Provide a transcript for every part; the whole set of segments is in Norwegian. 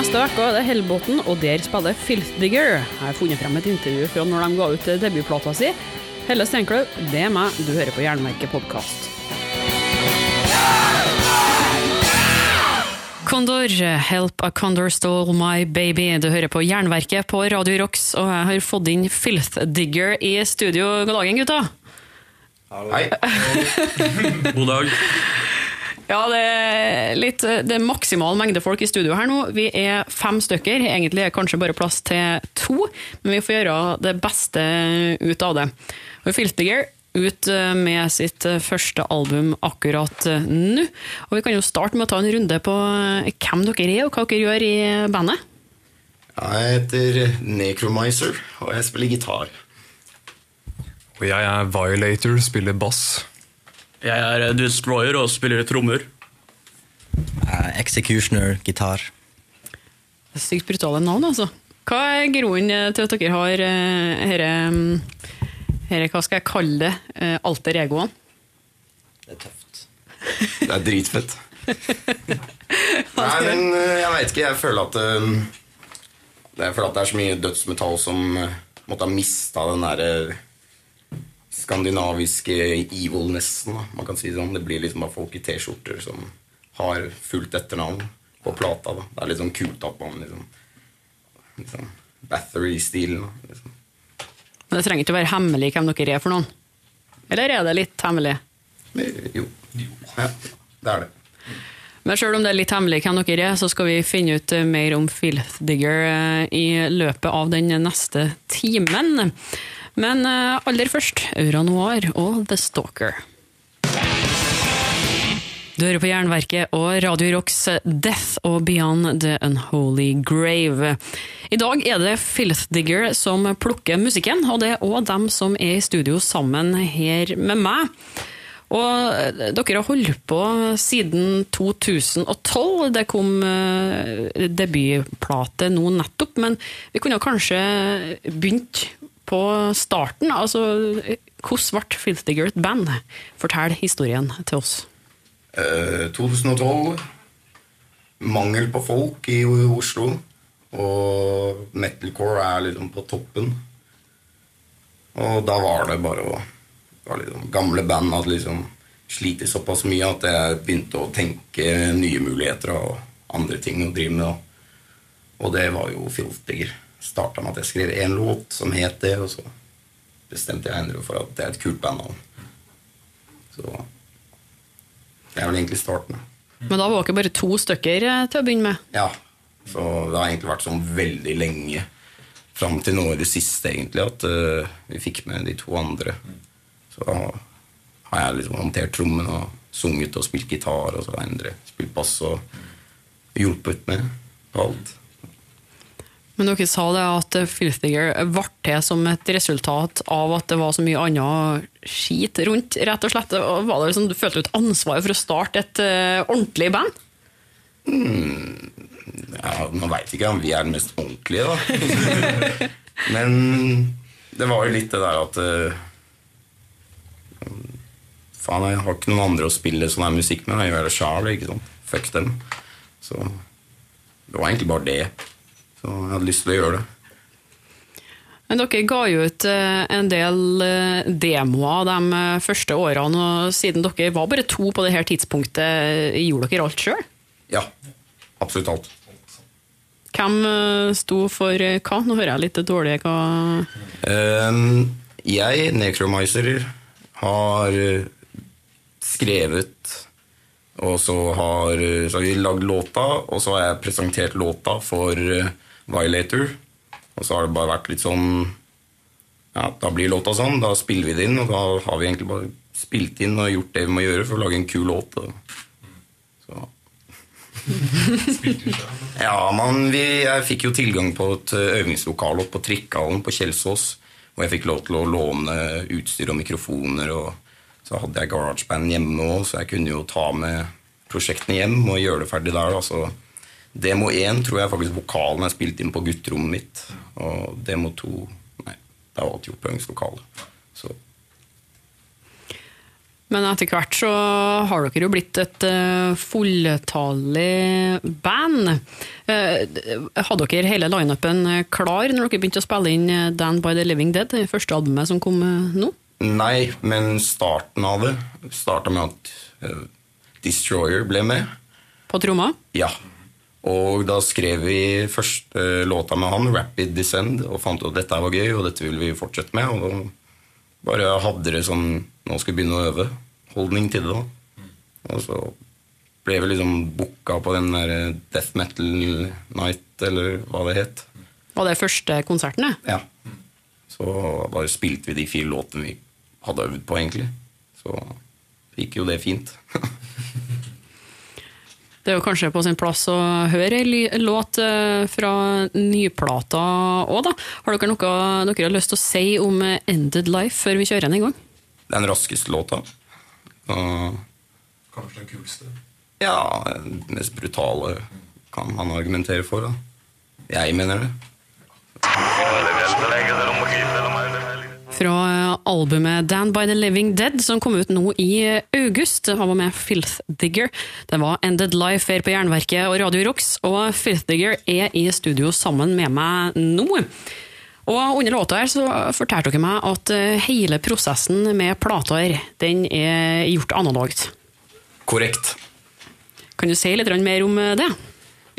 Neste uke er det Hellbotn, og der spiller Filth Digger. Jeg har funnet frem et intervju fra når de ga ut debutplata si. Helle Steinklaug, det er meg. Du hører på Jernverket podkast. Condor, Help a Condor Stole My Baby. Du hører på Jernverket på Radio Rocks, og jeg har fått inn Filth Digger i studio. God dagen, gutta. Hei. God dag. Ja, det er, litt, det er maksimal mengde folk i studio her nå. Vi er fem stykker. Egentlig er kanskje bare plass til to, men vi får gjøre det beste ut av det. Og Filtiger ut med sitt første album akkurat nå. Og vi kan jo starte med å ta en runde på hvem dere er, og hva dere gjør i bandet. Jeg heter Necromizer, og jeg spiller gitar. Og jeg er Violator, spiller bass. Jeg er Destroyer og spiller trommer. Uh, executioner, gitar. Sykt brutale navn, altså. Hva er grunnen til at dere har dette Hva skal jeg kalle det? eh, Alter egoen? Det er tøft. Det er dritfett. Nei, men eh, jeg veit ikke. Jeg føler at eh, Jeg føler at det er så mye dødsmetall som eh, måtte ha mista den derre skandinaviske evil-nesten. da. Man kan si det sånn. Det blir liksom bare folk i T-skjorter som har fullt etternavn på plata. da. Det er litt sånn kult at man liksom, liksom Bathory-stilen. Liksom. Men det trenger ikke å være hemmelig hvem dere er for noen? Eller er det litt hemmelig? Jo. Jo. Ja, det er det. Men selv om det er litt hemmelig hvem dere er, så skal vi finne ut eh, mer om Filth Digger eh, i løpet av den neste timen. Men eh, aller først Aura Noir og The Stalker. Du hører på Jernverket og Radio Rocks Death og Beyond the Unholy Grave. I dag er det Filth Digger som plukker musikken, og det er òg dem som er i studio sammen her med meg. Og dere har holdt på siden 2012. Det kom eh, debutplate nå nettopp, men vi kunne kanskje begynt på starten. Altså, hvordan ble Filthy Digger band? Fortell historien til oss. Eh, 2012. Mangel på folk i Oslo. Og metalcore er liksom på toppen. Og da var det bare å liksom, Gamle band hadde liksom slitt såpass mye at jeg begynte å tenke nye muligheter og andre ting å drive med. Og det var jo Filtiger. Starta med at jeg skrev én låt som het det, og så bestemte jeg Endre for at det er et kult bandnavn. Så det er vel egentlig starten. Men da var dere bare to stykker eh, til å begynne med. Ja, så det har egentlig vært sånn veldig lenge fram til nå i det siste, egentlig, at uh, vi fikk med de to andre. Så da har jeg liksom håndtert trommen og sunget og spilt gitar, og så har Endre spilt bass og hjulpet med på alt. Men dere sa det at Filthiger ble til som et resultat av at det var så mye annet skit rundt, rett og slett. Var det liksom, du følte et ansvar for å starte et uh, ordentlig band? Ja, man veit ikke om vi er den mest ordentlige, da. Men det var jo litt det der at uh, Faen, jeg har ikke noen andre å spille sånn her musikk med. Jeg gjør det sjæl, ikke sant. Fuck dem. Så det var egentlig bare det. Så jeg hadde lyst til å gjøre det. Men dere ga jo ut eh, en del eh, demoer de eh, første årene, og siden dere var bare to på det her tidspunktet, gjorde dere alt sjøl? Ja. Absolutt alt. Hvem sto for hva? Nå hører jeg litt dårlig hva Ehm, jeg, Necromizer, har skrevet Og så har, så har vi lagd låta, og så har jeg presentert låta for Violator. Og så har det bare vært litt sånn Ja, da blir låta sånn, da spiller vi det inn, og da har vi egentlig bare spilt inn og gjort det vi må gjøre for å lage en kul låt. og- Så ja, man, vi, jeg fikk jo tilgang på et ø, øvingslokale på Trikkhallen på Kjelsås. Hvor jeg fikk lov til å låne utstyr og mikrofoner. Og så hadde jeg GarageBand hjemme òg, så jeg kunne jo ta med prosjektene hjem og gjøre det ferdig der. Da. Så demo 1 tror jeg faktisk vokalen er spilt inn på gutterommet mitt. Og demo 2 Nei, det er alltid gjort på øvingslokalet. Så Men etter hvert så har dere jo blitt et uh, fulltallig band. Eh, Hadde dere hele lineupen eh, klar når dere begynte å spille inn eh, Dan by the Living Dead, det første albumet som kom eh, nå? Nei, men starten av det starta med at eh, Destroyer ble med. På tromma? Ja. Og da skrev vi første låta med han, 'Rapid Descend', og fant ut at dette var gøy, og dette ville vi fortsette med. Og da bare hadde det sånn Nå skal vi begynne å øve. Holdning til det, da. Og så ble vi liksom booka på den der Death Metal Night, eller hva det het. Var det første konserten? det? Ja. Så bare spilte vi de fire låtene vi hadde øvd på, egentlig. Så gikk jo det fint. Det er jo kanskje på sin plass å høre ei låt eh, fra nyplata òg, da. Har dere noe dere har lyst til å si om eh, Ended Life før vi kjører den i gang? Den raskeste låta. Og Kanskje den kuleste. ja, den mest brutale kan man argumentere for, da. Jeg mener det. Fra eh, albumet Dan by the Living Dead, som kom ut nå i eh, august. Han var med Filth Digger. Det var Ended Life her på Jernverket og Radio Rocks, og Filth Digger er i studio sammen med meg nå. Og under låta her så fortalte dere meg at eh, hele prosessen med plata den er gjort analogt. Korrekt. Kan du si litt mer om det?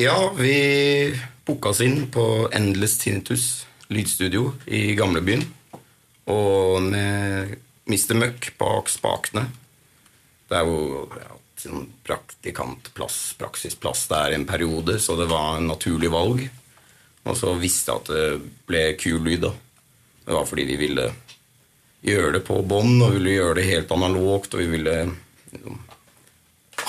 Ja, vi booka oss inn på Endless Tinnitus lydstudio i gamlebyen. Og med Mr. Muck bak spakene. Det er jo ja, sånn praktikantplass, praksisplass der en periode, så det var en naturlig valg. Og så visste jeg at det ble kul lyd, da. Det var fordi vi ville gjøre det på bånd, og vi ville gjøre det helt analogt, og vi ville liksom,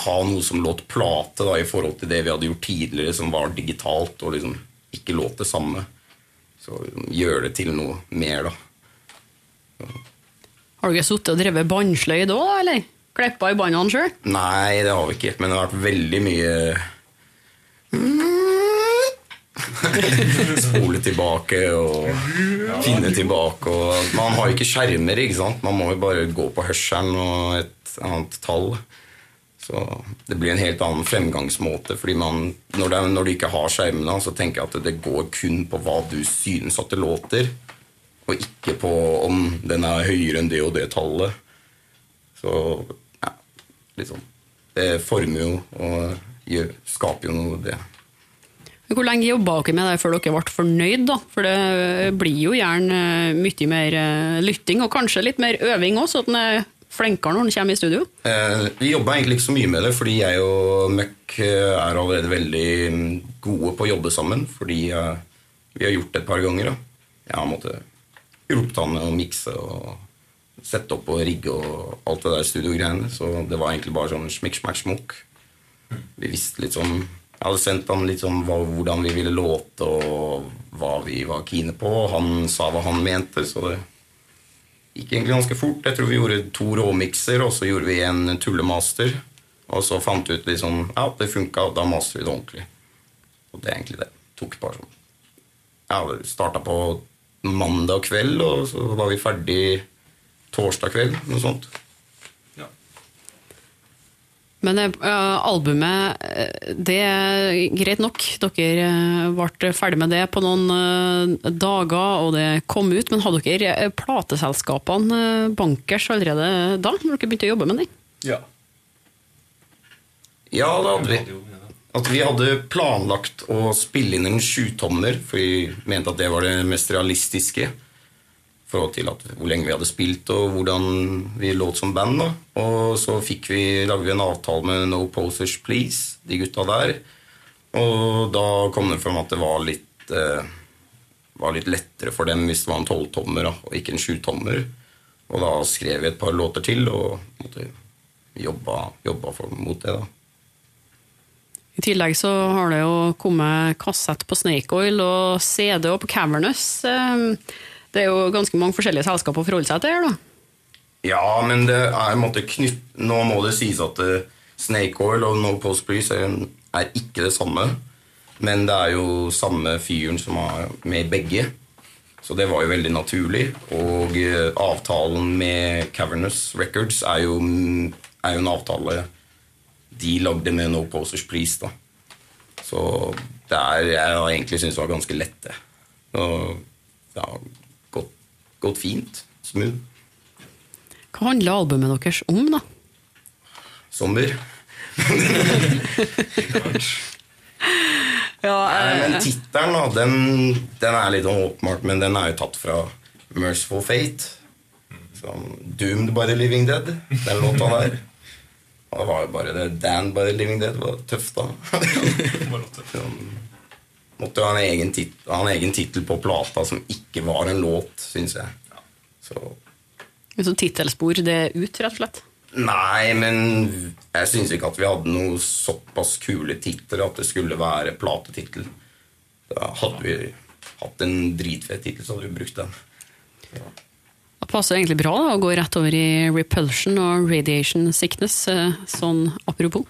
ha noe som låt plate da, i forhold til det vi hadde gjort tidligere, som var digitalt og liksom ikke låt det samme. Så liksom, gjøre det til noe mer, da. Har dere sittet og drevet bannsløyd òg, eller? Klippa i båndene sjøl? Nei, det har vi ikke, men det har vært veldig mye Spole tilbake og finne tilbake. Og man har jo ikke skjermer, ikke sant? Man må jo bare gå på hørselen og et annet tall. Så det blir en helt annen fremgangsmåte. fordi man, når, det, når du ikke har skjermene, så tenker jeg at det går kun på hva du synes at det låter, og ikke på om den er høyere enn det og det tallet. Så ja, liksom Det former jo og gjør, skaper jo noe, det. Hvor lenge jobba dere med det før dere ble fornøyd? da? For det blir jo gjerne eh, mye mer eh, lytting, og kanskje litt mer øving òg, så at en er flinkere når en kommer i studio? Eh, vi jobba egentlig ikke så mye med det, fordi jeg og Møkk eh, er allerede veldig mm, gode på å jobbe sammen. Fordi eh, vi har gjort det et par ganger. Da. Jeg har måttet hjulpet han å mikse og sette opp og rigge og alt det der studiogreiene. Så det var egentlig bare sånn smikk, smakk, smukk. Vi visste litt sånn Jeg hadde sendt han litt sånn hva, hvordan vi ville låte og hva vi var kine på. Han sa hva han mente, så det gikk egentlig ganske fort. Jeg tror vi gjorde to råmikser, og så gjorde vi en tullemaster. Og så fant vi ut sånn Ja, det funka, da master vi det ordentlig. Og det er egentlig det. Tok bare sånn Ja, det starta på mandag kveld, og så var vi ferdig torsdag kveld. Noe sånt. Ja. Men uh, albumet, eh, det er greit nok. Dere eh, ble ferdig med det på noen uh, dager, og det kom ut. Men hadde dere plateselskapene bankers allerede da, når dere begynte å jobbe med den? Ja. Ja, det hadde vi. At vi hadde planlagt å spille inn en sjutommer, for vi mente at det var det mest realistiske. I forhold til at, hvor lenge vi hadde spilt og hvordan vi låt som band. Da. Og så fikk vi, lagde vi en avtale med No Posers Please, de gutta der. Og da kom det frem at det var litt, eh, var litt lettere for dem hvis det var en tolvtommer og ikke en sjutommer. Og da skrev vi et par låter til og måtte jobba, jobba for, mot det. da. I tillegg så har det jo kommet kassett på Snake Oil og CD og på Cavernous. Eh, Det er jo ganske mange forskjellige selskaper å forholde seg til her, da. Ja, men det er en måte knytt... Nå må det sies at eh, Snake Oil og No Post Breeze er, ikke det samme. Men det er jo samme fyren som er med i begge. Så det var jo veldig naturlig. Og eh, avtalen med Cavernous Records er jo, er jo en avtale de lagde med No Posers Please. da. Så det er, jeg har egentlig syntes det var ganske lett, Og det har gått, gått fint. Smooth. Hva handler albumet deres om, da? Sommer. Ja, Nei, men tittelen, da, den, den er litt åpenbart, men den er jo tatt fra Merciful Fate. Som Doomed by the Living Dead, den låta der. Og det var jo bare det Dan by the Living Dead var tøft, da. Måtte jo ha en egen tit- egen tittel på plata som ikke var en låt, syns jeg. Så Så tittelspor det ut, rett og slett? Nei, men jeg syns ikke at vi hadde noe såpass kule titler at det skulle være platetittel. Da hadde vi hatt en dritfet tittel, så hadde vi brukt den. Det passer egentlig bra da, å gå rett over i repulsion og radiation sickness, eh, sånn apropos.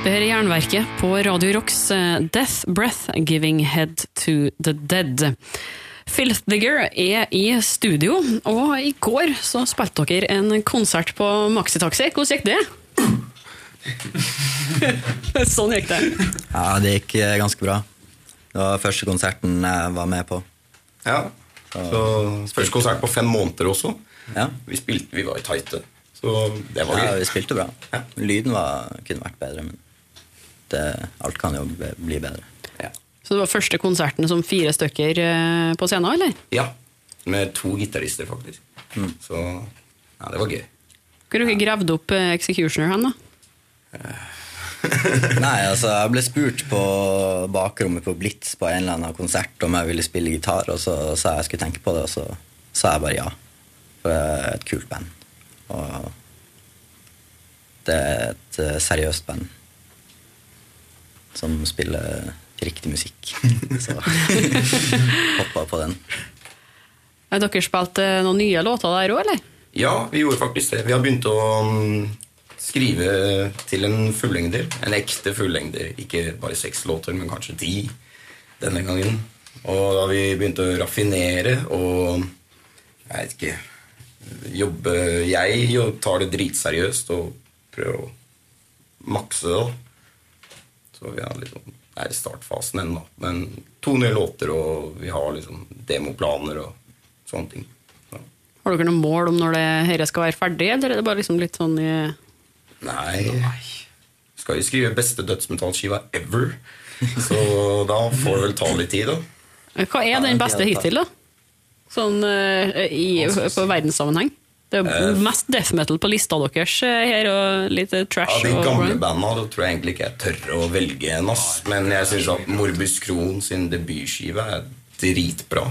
Det her er Jernverket på Radio Rocks eh, Death Breath Giving Head to the Dead. Filthdigger er i studio, og i går så spilte dere en konsert på Maxitaxi. Hvordan gikk det? sånn gikk det. Ja, det gikk eh, ganske bra. Det var første konserten jeg var med på. Ja. Så Første konsert på fem måneder også. Ja, Vi spilte, vi var i tighte, så det var gøy. ja vi spilte bra. Ja. Lyden var, kunne vært bedre, men det, alt kan jo bli bedre. Ja. Så det var første konserten som fire stykker eh, på scenen, eller? ja. Med to gitarister, faktisk. Så ja, det var gøy. Hvor har dere gravd opp eh, Executioner hen, da? Nei, altså, jeg ble spurt på bakrommet på Blitz på en eller annen konsert om jeg ville spille gitar, og så sa jeg jeg skulle tenke på det, og så sa jeg bare ja. For det er et kult band. Og det er et eh, seriøst band som spiller riktig musikk. Så hoppa på den. Har dere spilt noen nye låter der òg, eller? Ja, vi gjorde faktisk det. Vi har begynt å mm, skrive til en fullengder. En ekte fullengder. Ikke bare seks låter, men kanskje ti denne gangen. Og da vi begynt å raffinere og jeg vet ikke jobbe Jeg jo tar det dritseriøst og prøver å makse det. Så vi er, liksom, er i startfasen ennå. Men to nye låter, og vi har liksom demoplaner og sånne ting. Har dere noen mål om når det dette skal være ferdig, eller er det bare liksom litt sånn i Nei. Skal jo skrive beste dødsmetallskiva ever. Så da får det vel ta litt tid, da. Hva er den beste hittil, da? Sånn eh, i, på verdenssammenheng? Det er jo mest death metal på lista deres eh, her, og litt trash. Ja, de gamle banda da tror jeg egentlig ikke jeg tør å velge en, ass. Men jeg syns at Morbus Crohn sin debutskive er dritbra.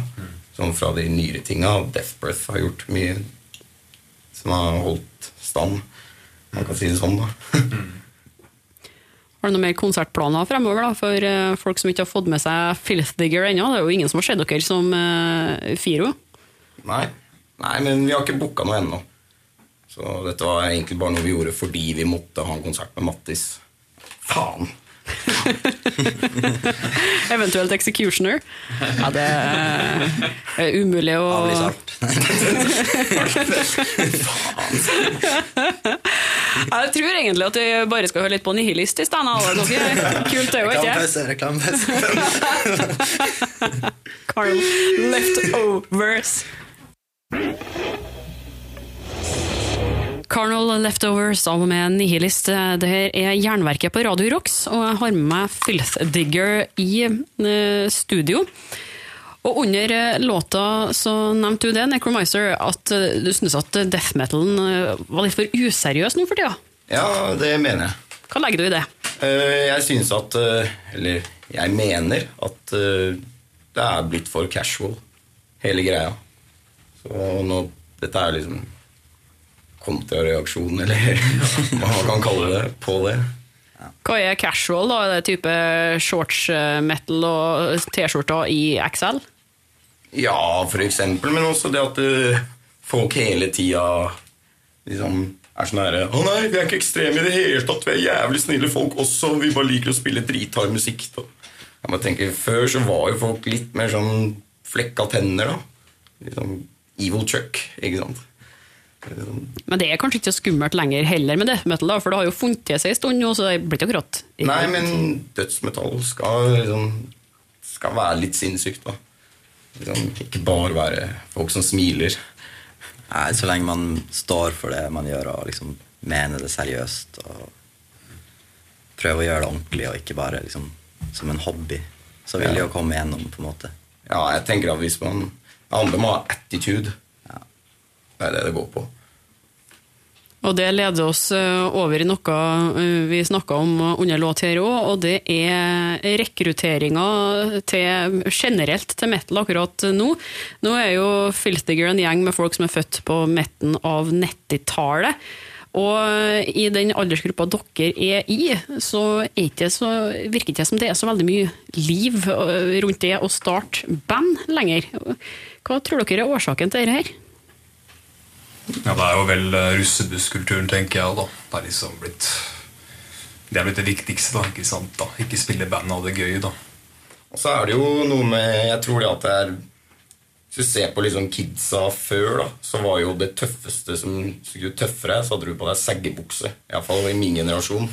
Sånn fra de nyere tinga. Death Breath har gjort mye som har holdt stand. Man kan si det sånn, da. Har du noen mer konsertplaner fremover da, for eh, folk som ikke har fått med seg Filthdigger ennå? Det er jo ingen som har sett dere som uh, Firo. Nei. Nei, men vi har ikke booka noe ennå. Så dette var egentlig bare noe vi gjorde fordi vi måtte ha en konsert med Mattis. Faen! Eventuelt Executioner. Ja, det er, er umulig å Avlyse alt. Jeg tror egentlig at vi bare skal høre litt på Nihilist i stedet. Det er ganske kult, det òg, ikke Reklamepause, reklamepause. Carl Leftovers. Carnal Leftovers av og med Nihilist. Det her er Jernverket på Radio Rocks, og jeg har med meg Filth Digger i eh, studio. Og under eh, låta så nevnte du det, Necromizer, at eh, du syntes at death metalen eh, var litt for useriøs nå for tida. Ja, det mener jeg. Hva legger du i det? Jeg syns at Eller jeg mener at det er blitt for casual, hele greia. Så nå Dette er liksom kontrareaksjon, eller hva man kan kalle det, på det. Hva er casual? da? Er det type shorts eh, metal og T-skjorter i XL? Ja, for eksempel, men også det at eh, folk hele tida liksom er sånn herre Å nei, vi er ikke ekstreme i det hele tatt. Vi er jævlig snille folk også. Vi bare liker å spille drithard musikk. Da. Jeg bare tenker, Før så var jo folk litt mer sånn flekka tenner, da. Liksom Evil Chuck, ikke sant. Men det er kanskje ikke så skummelt lenger heller med death metal, da, for det har jo funnet seg en stund nå, så det blir ikke akkurat Nei, men dødsmetall skal liksom Skal være litt sinnssykt, da. Liksom, ikke bare være folk som smiler. Nei, så lenge man står for det man gjør, og liksom mener det seriøst. Og prøver å gjøre det ordentlig, og ikke bare liksom som en hobby. Så vil det jo komme gjennom, på en måte. Ja, jeg tenker at hvis man Det handler om å ha attitude. Det er det det går på. Og det leder oss eh, over i noe eh, vi snakka om under låt her òg, og det er rekrutteringa generelt til metal akkurat nå. Nå er jo Filthiger en gjeng med folk som er født på midten av 90-tallet. Og i den aldersgruppa dere er i, så, er ikke så virker det ikke som det er så veldig mye liv eh, rundt det å starte band lenger. Hva tror dere er årsaken til dette her? Ja, Det er jo vel eh, russebusskulturen, tenker jeg. da. Det er liksom blitt Det er blitt det viktigste. da, Ikke sant? da. Ikke spille i band og ha det gøy, da. Og så er det jo noe med Jeg tror det at det er Hvis du ser på liksom kidsa før, da, så var jo det tøffeste som skulle tøffere, så hadde du på deg seggebukse. Iallfall i min generasjon.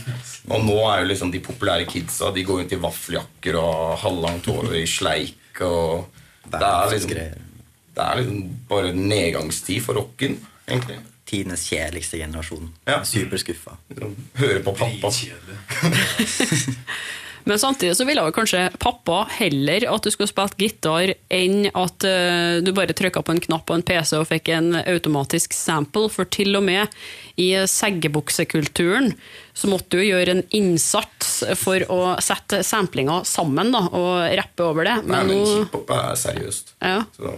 Og nå er jo liksom de populære kidsa De går rundt i vaffeljakker og halvlangt hår i sleik og Det er liksom Det er liksom bare nedgangstid for rocken, egentlig. Tidenes kjedeligste generasjon. Ja. Superskuffa. Hører på pappa. Men samtidig så ville vel kanskje pappa heller at du skulle spilt gitar, enn at eh, du bare trykka på en knapp på en PC og fikk en automatisk sample. For til og med i seggebuksekulturen så måtte du gjøre en innsats for å sette samplinga sammen da, og rappe over det. Nei, Men, men hiphop er seriøst. ja. Så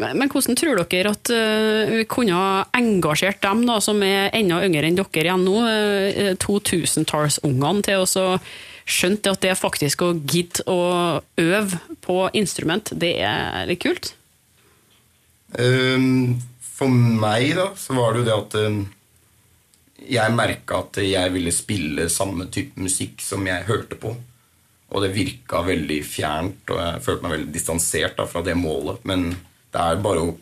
men hvordan tror dere at eh, vi kunne ha engasjert dem da, som er enda yngre enn dere igjen nå, uh, 2000-tallsungene, til å skjønne at det faktisk å gidde å øve på instrument, det er litt kult? Ehm, For meg da, så var det jo det at ehm, jeg merka at jeg ville spille samme type musikk som jeg hørte på. Og det virka veldig fjernt, og jeg følte meg veldig distansert da, fra det målet. Men det er bare å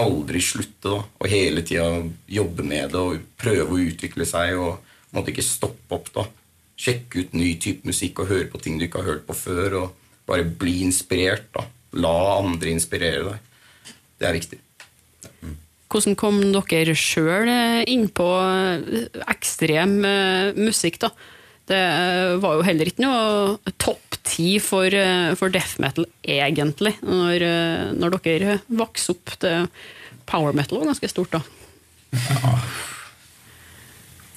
aldri slutte, da. Og hele tida jobbe med det og prøve å utvikle seg. Og måtte ikke stoppe opp, da. Sjekke ut ny type musikk og høre på ting du ikke har hørt på før. Og bare bli inspirert, da. La andre inspirere deg. Det er viktig. Hvordan kom dere sjøl inn på ekstrem eh, musikk, da? Det eh, var jo heller ikke noe topp ti for, eh, for death metal, egentlig, når, eh, når dere vokste opp. Det power metal var ganske stort, da.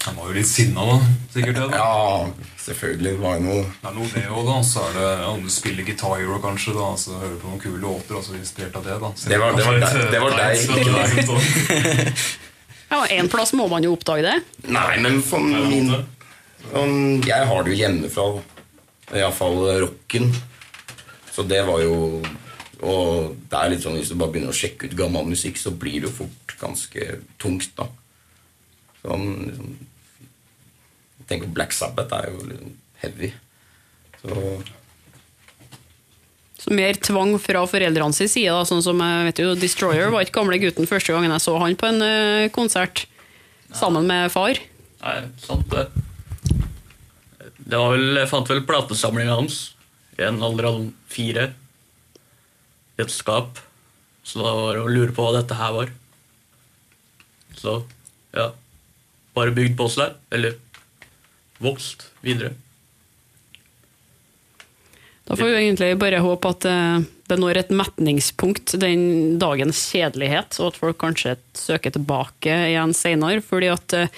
Han var jo litt sinna, da. Sikkert det. da. Ja, selvfølgelig. Det var noe Det er noe det òg, da. Så er det om du spiller Guitar Hero, kanskje, da, så hører du på noen kule låter, og så du inspirert av det. da. Så Det var- det var kanskje deg- det var deg, sånn. Ja, En plass må man jo oppdage det. Nei, men for min sånn, Jeg har det jo hjemmefra. Iallfall rocken. Så det var jo Og det er litt sånn hvis du bare begynner å sjekke ut gammel musikk, så blir det jo fort ganske tungt, da. Sånn liksom Tenk på Black Sabbath er jo liksom heavy. Så Så mer tvang fra foreldrene sin side. Da, sånn som jeg vet jo, Destroyer var ikke gamle gutten første gangen jeg så han på en eh, konsert sammen med far. Nei, sant det. Det var vel, Jeg fant vel platesamlinga hans i en alder av fire i et skap. Så da var det å lure på hva dette her var. Så ja Bare bygd på seg. Eller vokst videre. Da får vi egentlig bare håpe at eh, det når et metningspunkt, den dagens kjedelighet, og at folk kanskje søker tilbake igjen senere. fordi at eh,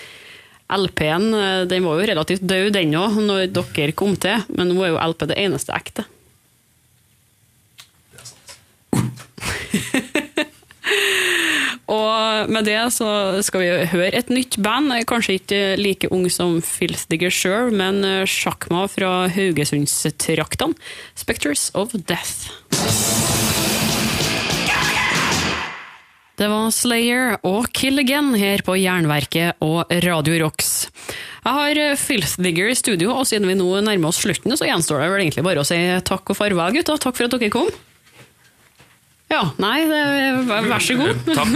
LP-en eh, den var jo relativt død, den òg, når dere kom til, men nå er jo LP det eneste ekte. Det er sant. Og med det så skal vi høre et nytt band, kanskje ikke like ung som Filthdigger sjøl, men sjakma fra Haugesundstraktene. Spectres of Death. Det var Slayer og Kill Again her på Jernverket og Radio Rocks. Jeg har Filthdigger i studio, og siden vi nå nærmer oss slutten, så gjenstår det vel egentlig bare å si takk og farvel, gutter. Takk for at dere kom. Ja, nei, det, vær så god. Takk.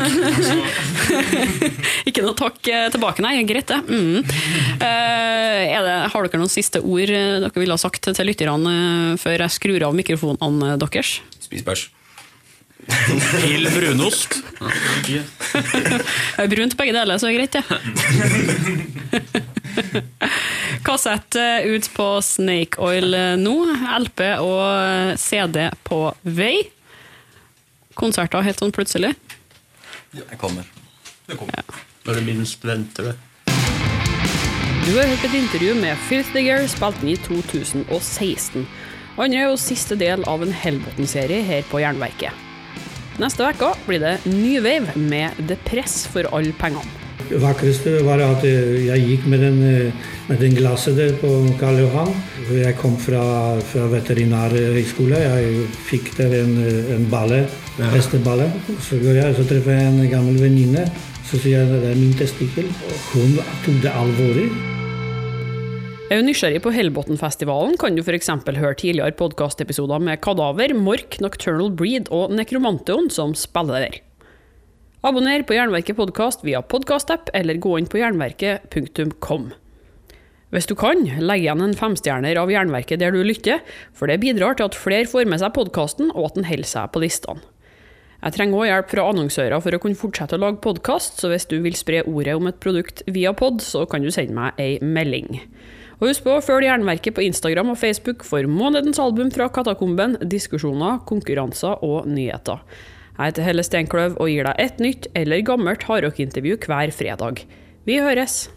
Ikke noe takk eh, tilbake, nei. Greit, det. Mm. Eh, det. Har dere noen siste ord eh, dere ville ha sagt til lytterne eh, før jeg skrur av mikrofonene deres? Spis bæsj. Pill brunost. Det er brunt begge deler, så er det greit, det. Kassett eh, ut på Snake Oil nå. LP og CD på vei. Konserter helt sånn plutselig. Jeg kommer. Det kommer. Når du minst venter det. Du har hørt et intervju med Filth Digger, spilt inn i 2016. Andre og siste del av en Hellbotn-serie her på Jernverket. Neste uke blir det ny wave med The Press for alle pengene. Det vakreste var at eh, jeg gikk med den, eh, med den glasset der på Karl Johan. Jeg kom fra, fra veterinærhøgskole. Jeg fikk der en, eh, en balle, hesteballe. Så går jeg, så treffer jeg en gammel venninne. Så sier jeg det er min testikkel. Hun tok det alvorlig. Er du nysgjerrig på Hellbotn-festivalen, kan du f.eks. høre tidligere podkastepisoder med Kadaver, Mork, Nocturnal Breed og Nekromanteon som spiller der. Abonner på Jernverket podkast via podkastapp, eller gå inn på jernverket.kom. Hvis du kan, legg igjen en femstjerner av Jernverket der du lytter, for det bidrar til at flere får med seg podkasten, og at den holder seg på listene. Jeg trenger òg hjelp fra annonsører for å kunne fortsette å lage podkast, så hvis du vil spre ordet om et produkt via pod, så kan du sende meg ei melding. Og husk på å følge Jernverket på Instagram og Facebook for månedens album fra Katakomben, diskusjoner, konkurranser og nyheter. Jeg heter Helle Steinkløv og gir deg et nytt eller gammelt hardrockintervju hver fredag. Vi høres!